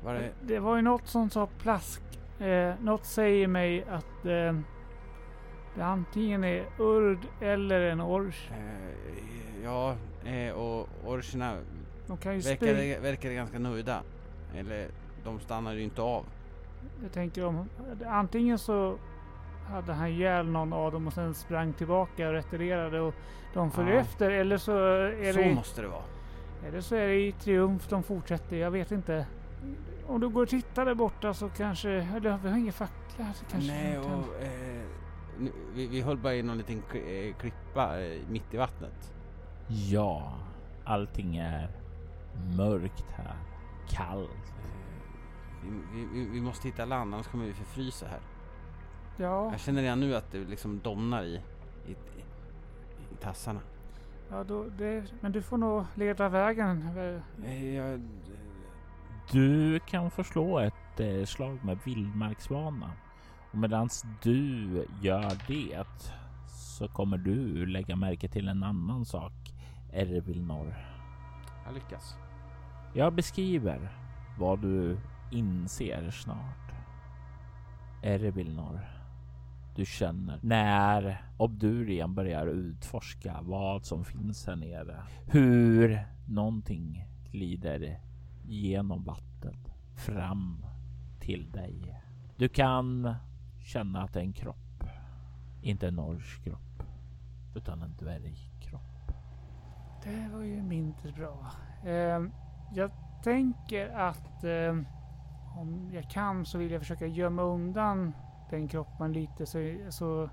C: var det...
B: Det var ju något som sa plask. Eh, något säger mig att eh, det antingen är urd eller en ors.
C: Eh, ja, eh, och orcherna verkade, verkade ganska nöjda. Eller de stannade ju inte av.
B: Jag tänker om antingen så hade han ihjäl någon av dem och sen sprang tillbaka och retirerade och de följer
C: Ja.
B: efter. Eller så är
C: Så
B: det,
C: måste det vara.
B: eller så är det i triumf de fortsätter. Jag vet inte. Om du går och tittar där borta så kanske, eller vi har ingen fackla. Så kanske
C: Nej, och eh, nu, vi, vi höll bara i någon liten eh, klippa eh, mitt i vattnet.
A: Ja, allting är mörkt här. Kallt.
C: Vi, vi, vi, vi måste hitta land, annars kommer vi förfrysa här.
B: Ja,
C: Jag känner redan nu att det liksom domnar i, i, i, i tassarna.
B: ja då, det, men du får nog leda vägen.
C: Eh, Jag,
A: Du kan förslå ett eh, slag med vildmarksvana. Och medan du gör det så kommer du lägga märke till en annan sak. Ervilnor.
C: jag lyckas.
A: Jag beskriver vad du inser snart. Erbilnor, du känner när Obdurian börjar utforska vad som finns här nere. Hur någonting glider genom vattnet fram till dig. Du kan känna att det är en kropp. Inte en norsk kropp, utan en dvärgkropp.
B: Det var ju mindre bra. Eh, jag tänker att eh, om jag kan så vill jag försöka gömma undan den kroppen lite så, så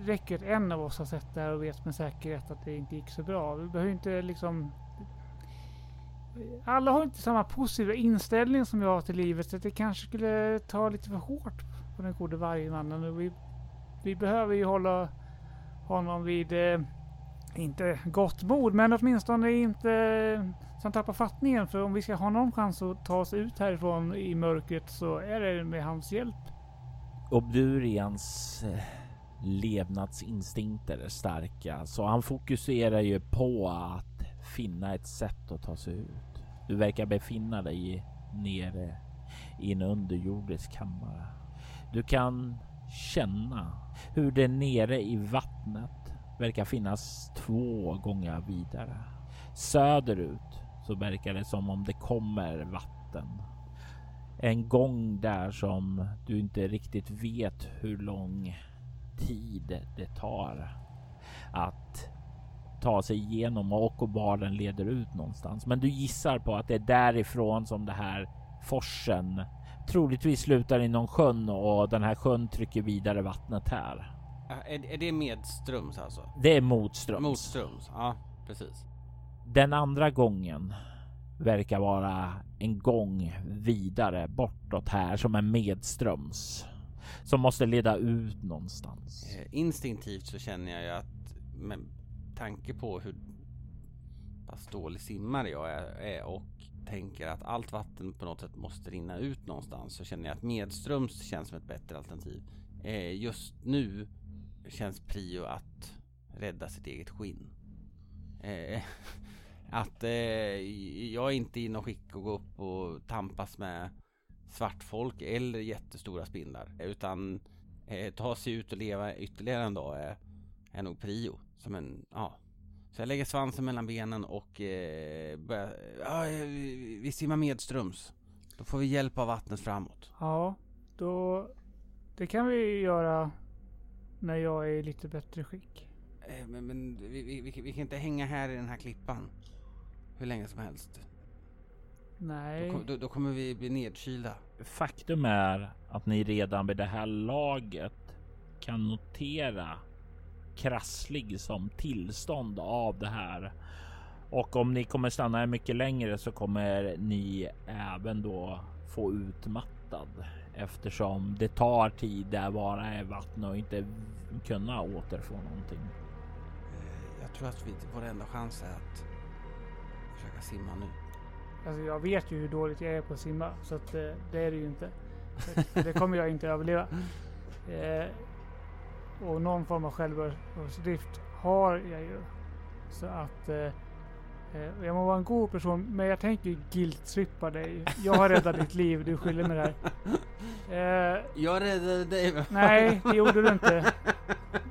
B: räcker det att en av oss har sett det här och vet med säkerhet att det inte gick så bra. Vi behöver inte liksom... Alla har inte samma positiva inställning som jag har till livet så det kanske skulle ta lite för hårt på den gode vargmannen. Vi, vi behöver ju hålla honom vid eh, inte gott mod, men åtminstone inte eh, så han tappar fattningen. För om vi ska ha någon chans att ta oss ut härifrån i mörkret så är det med hans hjälp.
A: Obdurians eh, levnadsinstinkter är starka, så han fokuserar ju på att finna ett sätt att ta sig ut. Du verkar befinna dig nere i en underjordisk kammare. Du kan känna hur det nere i vattnet verkar finnas två gånger vidare. Söderut så verkar det som om det kommer vatten. En gång där som du inte riktigt vet hur lång tid det tar att ta sig igenom och var den leder ut någonstans. Men du gissar på att det är därifrån som det här forsen troligtvis slutar i någon sjön och den här sjön trycker vidare vattnet här.
C: Är, är det medströms alltså?
A: Det är motströms.
C: Motströms, ja precis.
A: Den andra gången verkar vara en gång vidare bortåt här som är medströms. Som måste leda ut någonstans.
C: Eh, Instinktivt så känner jag ju att med tanke på hur pass dålig simmare jag är, och tänker att allt vatten på något sätt måste rinna ut någonstans så känner jag att medströms känns som ett bättre alternativ. Eh, just nu känns prio att rädda sitt eget skinn. Eh, att eh, jag är inte i något skick att gå upp och tampas med svartfolk eller jättestora spindlar. Utan ta sig ut och leva ytterligare en dag är, är nog prio. Som en, ja. Så jag lägger svansen mellan benen och eh, börjar, ja, eh, vi simmar medströms. Då får vi hjälp av vattnet framåt.
B: Ja, då... Det kan vi göra när jag är i lite bättre skick.
C: Eh, men men vi, vi, vi, vi kan inte hänga här i den här klippan hur länge som helst. Då,
B: Nej.
C: kom, då, då kommer vi bli nedkylda.
A: Faktum är att ni redan vid det här laget kan notera krasslig som tillstånd av det här. Och om ni kommer stanna här mycket längre så kommer ni även då få utmattad eftersom det tar tid där bara är vatten och inte kunna återfå någonting.
C: Eh, Jag tror att vi, vår enda chans är att försöka simma nu.
B: Alltså jag vet ju hur dåligt jag är på att simma. Så att, eh, det är det ju inte. Det kommer jag inte överleva. Och någon form av självbevarelsedrift har jag ju. Så att eh, eh, jag må vara en god person, men jag tänker ju guilt-trippa dig. Jag har räddat ditt liv, du skyller mig det här. Eh,
C: Jag räddade dig.
B: nej, det gjorde du inte.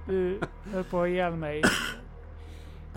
B: Du höll på att ihjäl mig.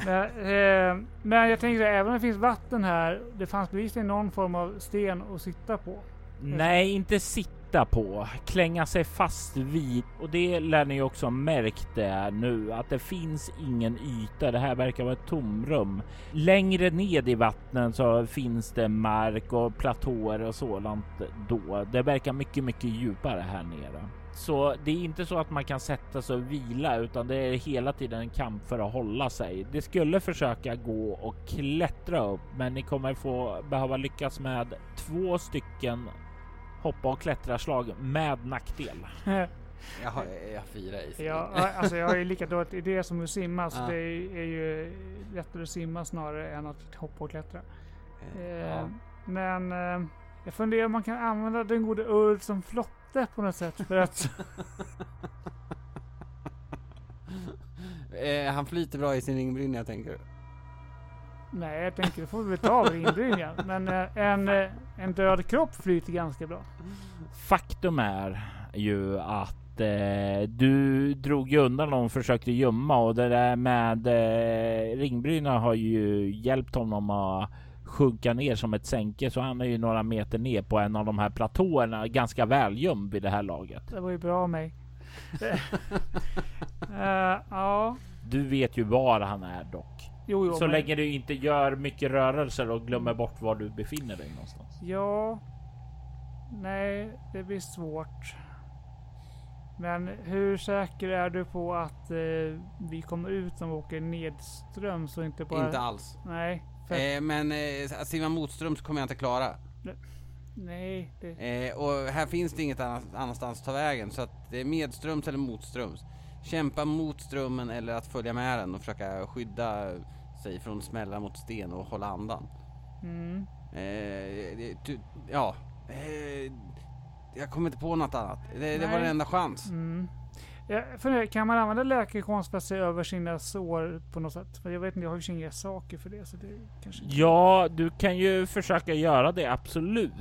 B: Men, eh, men jag tänker så här, även om det finns vatten här, det fanns bevisligen någon form av sten att sitta på.
A: Nej, inte sitta på, klänga sig fast vid. Och det lär ni också ha märkt där nu, att det finns ingen yta. Det här verkar vara ett tomrum. Längre ned i vattnet så finns det mark och platåer och sådant då. Det verkar mycket, mycket djupare här nere. Så det är inte så att man kan sätta sig och vila utan det är hela tiden en kamp för att hålla sig. Det skulle försöka gå och klättra upp men ni kommer få behöva lyckas med två stycken hoppa och klättraslag med nackdel.
C: Jag har, jag har fyra i.
B: Ja, alltså jag är lika dåligt i det som att simma, så
C: Ja.
B: det är ju lättare att simma snarare än att hoppa och klättra.
C: Eh,
B: Eh,
C: ja.
B: Men eh, jag funderar om man kan använda den gode Ulf som flotte på något sätt för att...
C: Han flyter bra i sin ringbrynja tänker du?
B: Nej, jag tänker det får vi ta av ringbrynjan. Men eh, en, eh, en död kropp flyter ganska bra.
A: Faktum är, ju att eh, du drog ju undan och försökte gömma och det där med eh, ringbryna har ju hjälpt honom att sjunka ner som ett sänke så han är ju några meter ner på en av de här platåerna ganska väl gömd vid det här laget.
B: Det var ju bra av mig. Eh, ja,
A: Du vet ju var han är dock.
B: Jo, jo.
A: Så
B: men-
A: länge du inte gör mycket rörelser och glömmer bort var du befinner dig någonstans.
B: Ja. Nej, det blir svårt. Men hur säker är du på att eh, vi kommer ut om vi åker nedströms och inte bara...
C: Inte alls.
B: Nej. För,
C: Eh, men eh, att simma motströms kommer jag inte klara.
B: nej. Det,
C: Eh, och här finns det inget annat, annanstans att ta vägen så att det är medströms eller motströms. Kämpa mot strömmen eller att följa med den och försöka skydda sig från smällar mot sten och hålla andan.
B: mm.
C: Eh, du, ja, eh, jag kommer inte på något annat. Det, det var den enda chans.
B: Mm. Jag funderar, kan man använda läkekonst för att se över sina sår på något sätt? För jag vet inte, jag har ju inga saker för det. Så det kanske inte-
A: Ja, du kan ju försöka göra det absolut.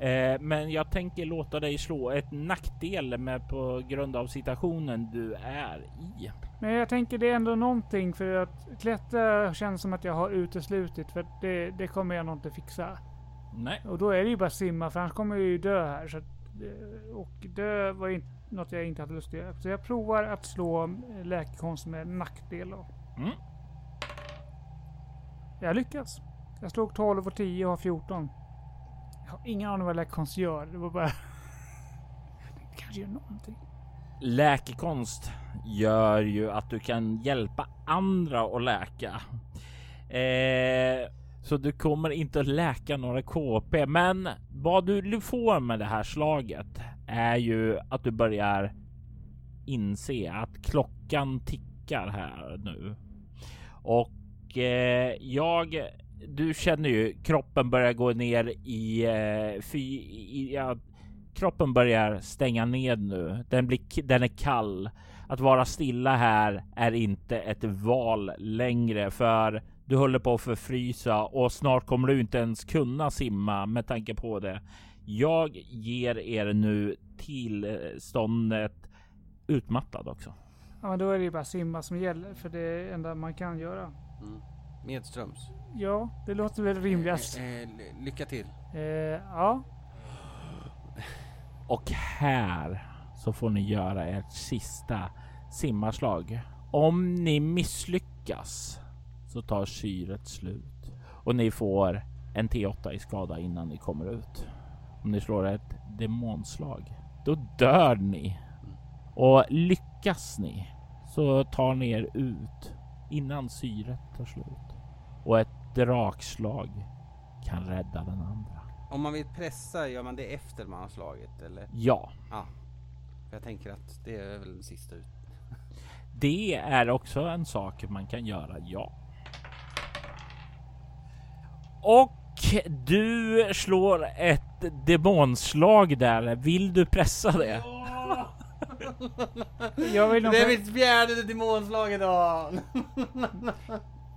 A: Eh, men jag tänker låta dig slå ett nackdel med på grund av situationen du är i.
B: Men jag tänker det är ändå någonting för att klättra känns som att jag har uteslutit för det, det kommer jag nog inte fixa.
A: Nej,
B: Och då är det ju bara simma för annars kommer jag ju dö här. Så att, eh, och dö var ju något jag inte hade lust att göra. Så jag provar att slå eh, läkekonst med nackdel då.
A: Mm.
B: Jag lyckas. Jag slog 12 och 10 och har 14. Jag har ingen aning vad läkekonst gör. Det var bara... det kanske gör någonting.
A: läkekonst gör ju att du kan hjälpa andra att läka. Eh, så du kommer inte att läka några KP, men vad du får med det här slaget är ju att du börjar inse att klockan tickar här nu. Och eh, jag, du känner ju kroppen börjar gå ner i, eh, fy, i ja, kroppen börjar stänga ned nu. Den, blir, den är kall. Att vara stilla här är inte ett val längre för du håller på att förfrysa och snart kommer du inte ens kunna simma med tanke på det. Jag ger er nu tillståndet utmattad också.
B: Ja men då är det ju bara simma som gäller. För det är det enda man kan göra.
C: Mm. Medströms.
B: Ja, det låter väl rimligast.
C: Eh, eh, ly- lycka till.
B: Eh, ja.
A: Och här så får ni göra ert sista simmarslag. Om ni misslyckas så tar syret slut och ni får en T8 i skada innan ni kommer ut. Om ni slår ett demonslag, då dör ni. Och lyckas ni så tar ni er ut innan syret tar slut. Och ett drakslag kan rädda den andra.
C: Om man vill pressa, gör man det efter man har slagit eller?
A: Ja,
C: Ja. Jag tänker att det är väl den sista ut.
A: Det är också en sak man kan göra, ja. Och du slår ett demonslag där. Vill du pressa det?
B: Jag vill, nog
C: Det är mitt fjärde demonslag idag!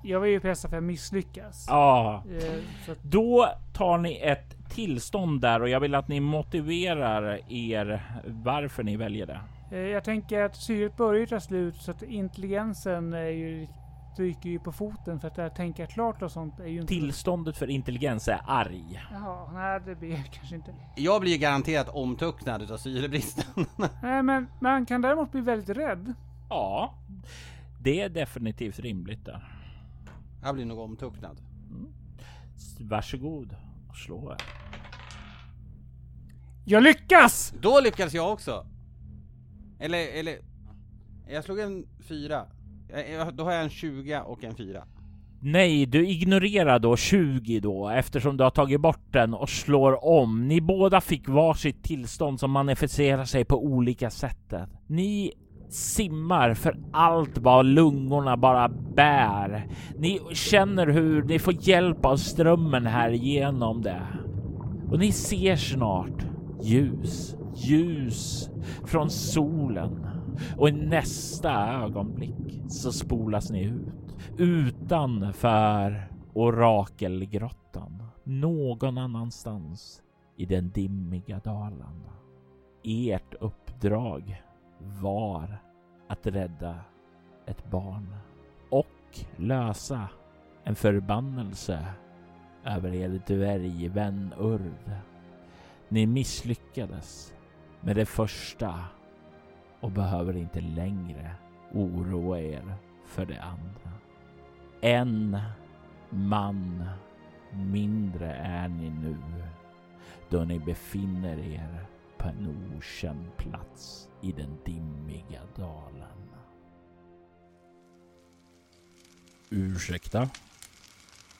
B: jag vill ju pressa för att misslyckas.
A: Ja.
B: Eh, så att,
A: Då tar ni ett tillstånd där och jag vill att ni motiverar er varför ni väljer det.
B: eh, jag tänker att syret börjar ta slut så att intelligensen är ju, stryker ju på foten för att det här tänka klart och sånt är ju inte...
A: Tillståndet för intelligens är arg.
B: Jaha, nej det blir kanske inte.
C: Jag blir ju garanterat omtucknad utav syrebristen.
B: Nej men man kan däremot bli väldigt rädd.
A: Ja, det är definitivt rimligt där.
C: Jag blir nog omtucknad.
A: Varsågod och slå.
B: Jag lyckas!
C: Då lyckades jag också! Eller, eller... Jag slog en fyra. Eh, eh, då har jag en 20 och en fyra.
A: Nej, du ignorerar då 20 då eftersom du har tagit bort den och slår om. Ni båda fick varsitt tillstånd som manifesterar sig på olika sätt. Ni simmar för allt vad lungorna bara bär. Ni känner hur ni får hjälp av strömmen här genom det. Och ni ser snart ljus, ljus från solen. Och i nästa ögonblick så spolas ni ut utanför orakelgrottan. Någon annanstans i den dimmiga dalen. Ert uppdrag var att rädda ett barn och lösa en förbannelse över er dvärgvän Urd. Ni misslyckades med det första och behöver inte längre oroa er för det andra. En man mindre är ni nu då ni befinner er på en okänd plats i den dimmiga dalen.
E: Ursäkta?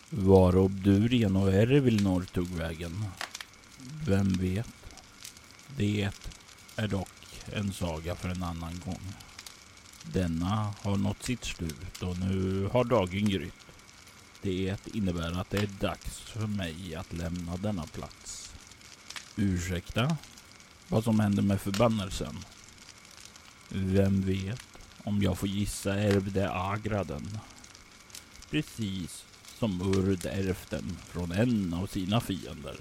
E: Var Obdurien och Ervilnor tog vägen? Vem vet? Det är dock en saga för en annan gång. Denna har nått sitt slut och nu har dagen grytt. Det innebär att det är dags för mig att lämna denna plats. Ursäkta? Vad som händer med förbannelsen? Vem vet? Om jag får gissa ärvde Agraden. Precis som Urd ärvt den från en av sina fiender.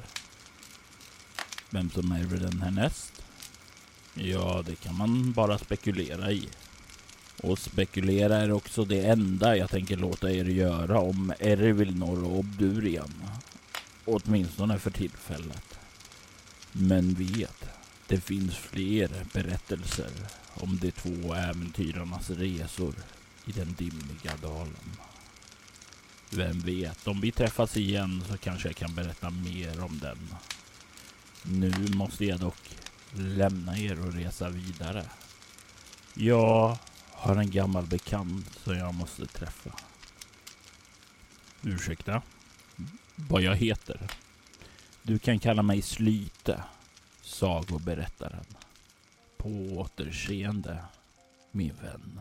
E: Vem som ärver den härnäst? Ja, det kan man bara spekulera i. Och spekulera är också det enda jag tänker låta er göra om Ervilnor och Obdurian. Åtminstone för tillfället. Men vet, det finns fler berättelser om de två äventyrarnas resor i den dimmiga dalen. Vem vet, om vi träffas igen så kanske jag kan berätta mer om den. Nu måste jag dock lämna er och resa vidare. Ja har en gammal bekant som jag måste träffa. Ursäkta? Vad jag heter? Du kan kalla mig Slyte, sagoberättaren. På återseende, min vän.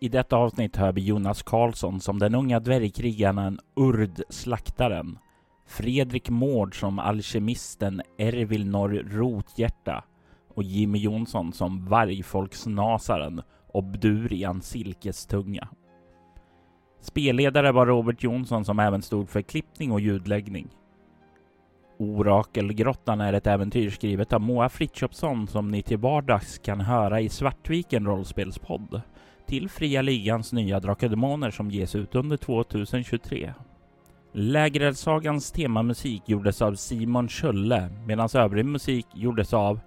A: I detta avsnitt hör vi Jonas Karlsson som den unga dvärgkrigaren Urd Slaktaren, Fredrik Mård som alkemisten Ervilnor Rothjärta och Jimmy Jonsson som Vargfolksnasaren Obdurian Silkestunga. Spelledare var Robert Jonsson som även stod för klippning och ljudläggning. Orakelgrottan är ett äventyr skrivet av Moa Frithiofsson som ni till vardags kan höra i Svartviken rollspelspodd till Fria Ligans nya Drakar som ges ut under 2023. Lägereldssagans temamusik gjordes av Simon Skölle medan övrig musik gjordes av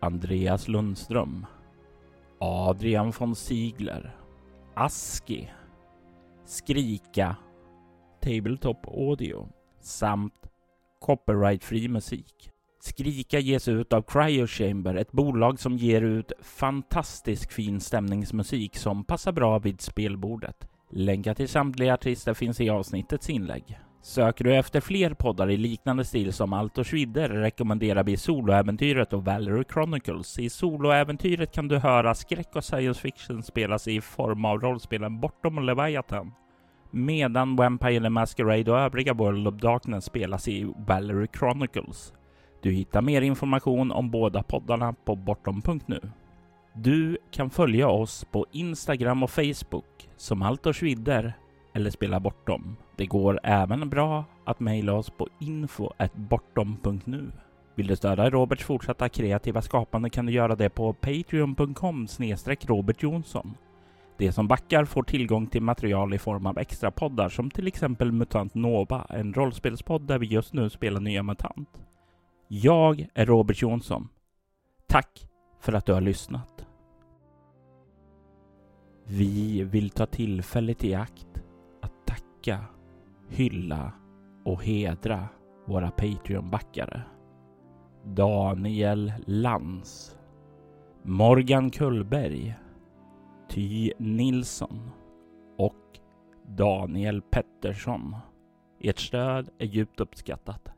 A: Andreas Lundström, Adrian von Ziegler, Aski, Skrika, Tabletop Audio samt copyrightfri musik. Skrika ges ut av Cryo Chamber, ett bolag som ger ut fantastisk fin stämningsmusik som passar bra vid spelbordet. Länkar till samtliga artister finns i avsnittets inlägg. Söker du efter fler poddar i liknande stil som Allt och Schwider rekommenderar vi Soloäventyret och Valerie Chronicles. I Soloäventyret kan du höra skräck och science fiction spelas i form av rollspelen Bortom och Leviathan. Medan Vampire the Masquerade och övriga World of Darkness spelas i Valerie Chronicles. Du hittar mer information om båda poddarna på bortom.nu. Du kan följa oss på Instagram och Facebook som Allt och Schwider eller Spela Bortom. Det går även bra att mejla oss på info.bortom.nu. Vill du stödja Roberts fortsatta kreativa skapande kan du göra det på patreon.com Robert Jonsson. De som backar får tillgång till material i form av extra poddar som till exempel Mutant Nova, en rollspelspodd där vi just nu spelar nya MUTANT. Jag är Robert Jonsson. Tack för att du har lyssnat. Vi vill ta tillfället i akt tacka, hylla och hedra våra Patreon-backare. Daniel Lans Morgan Kullberg Ty Nilsson och Daniel Pettersson. Ert stöd är djupt uppskattat.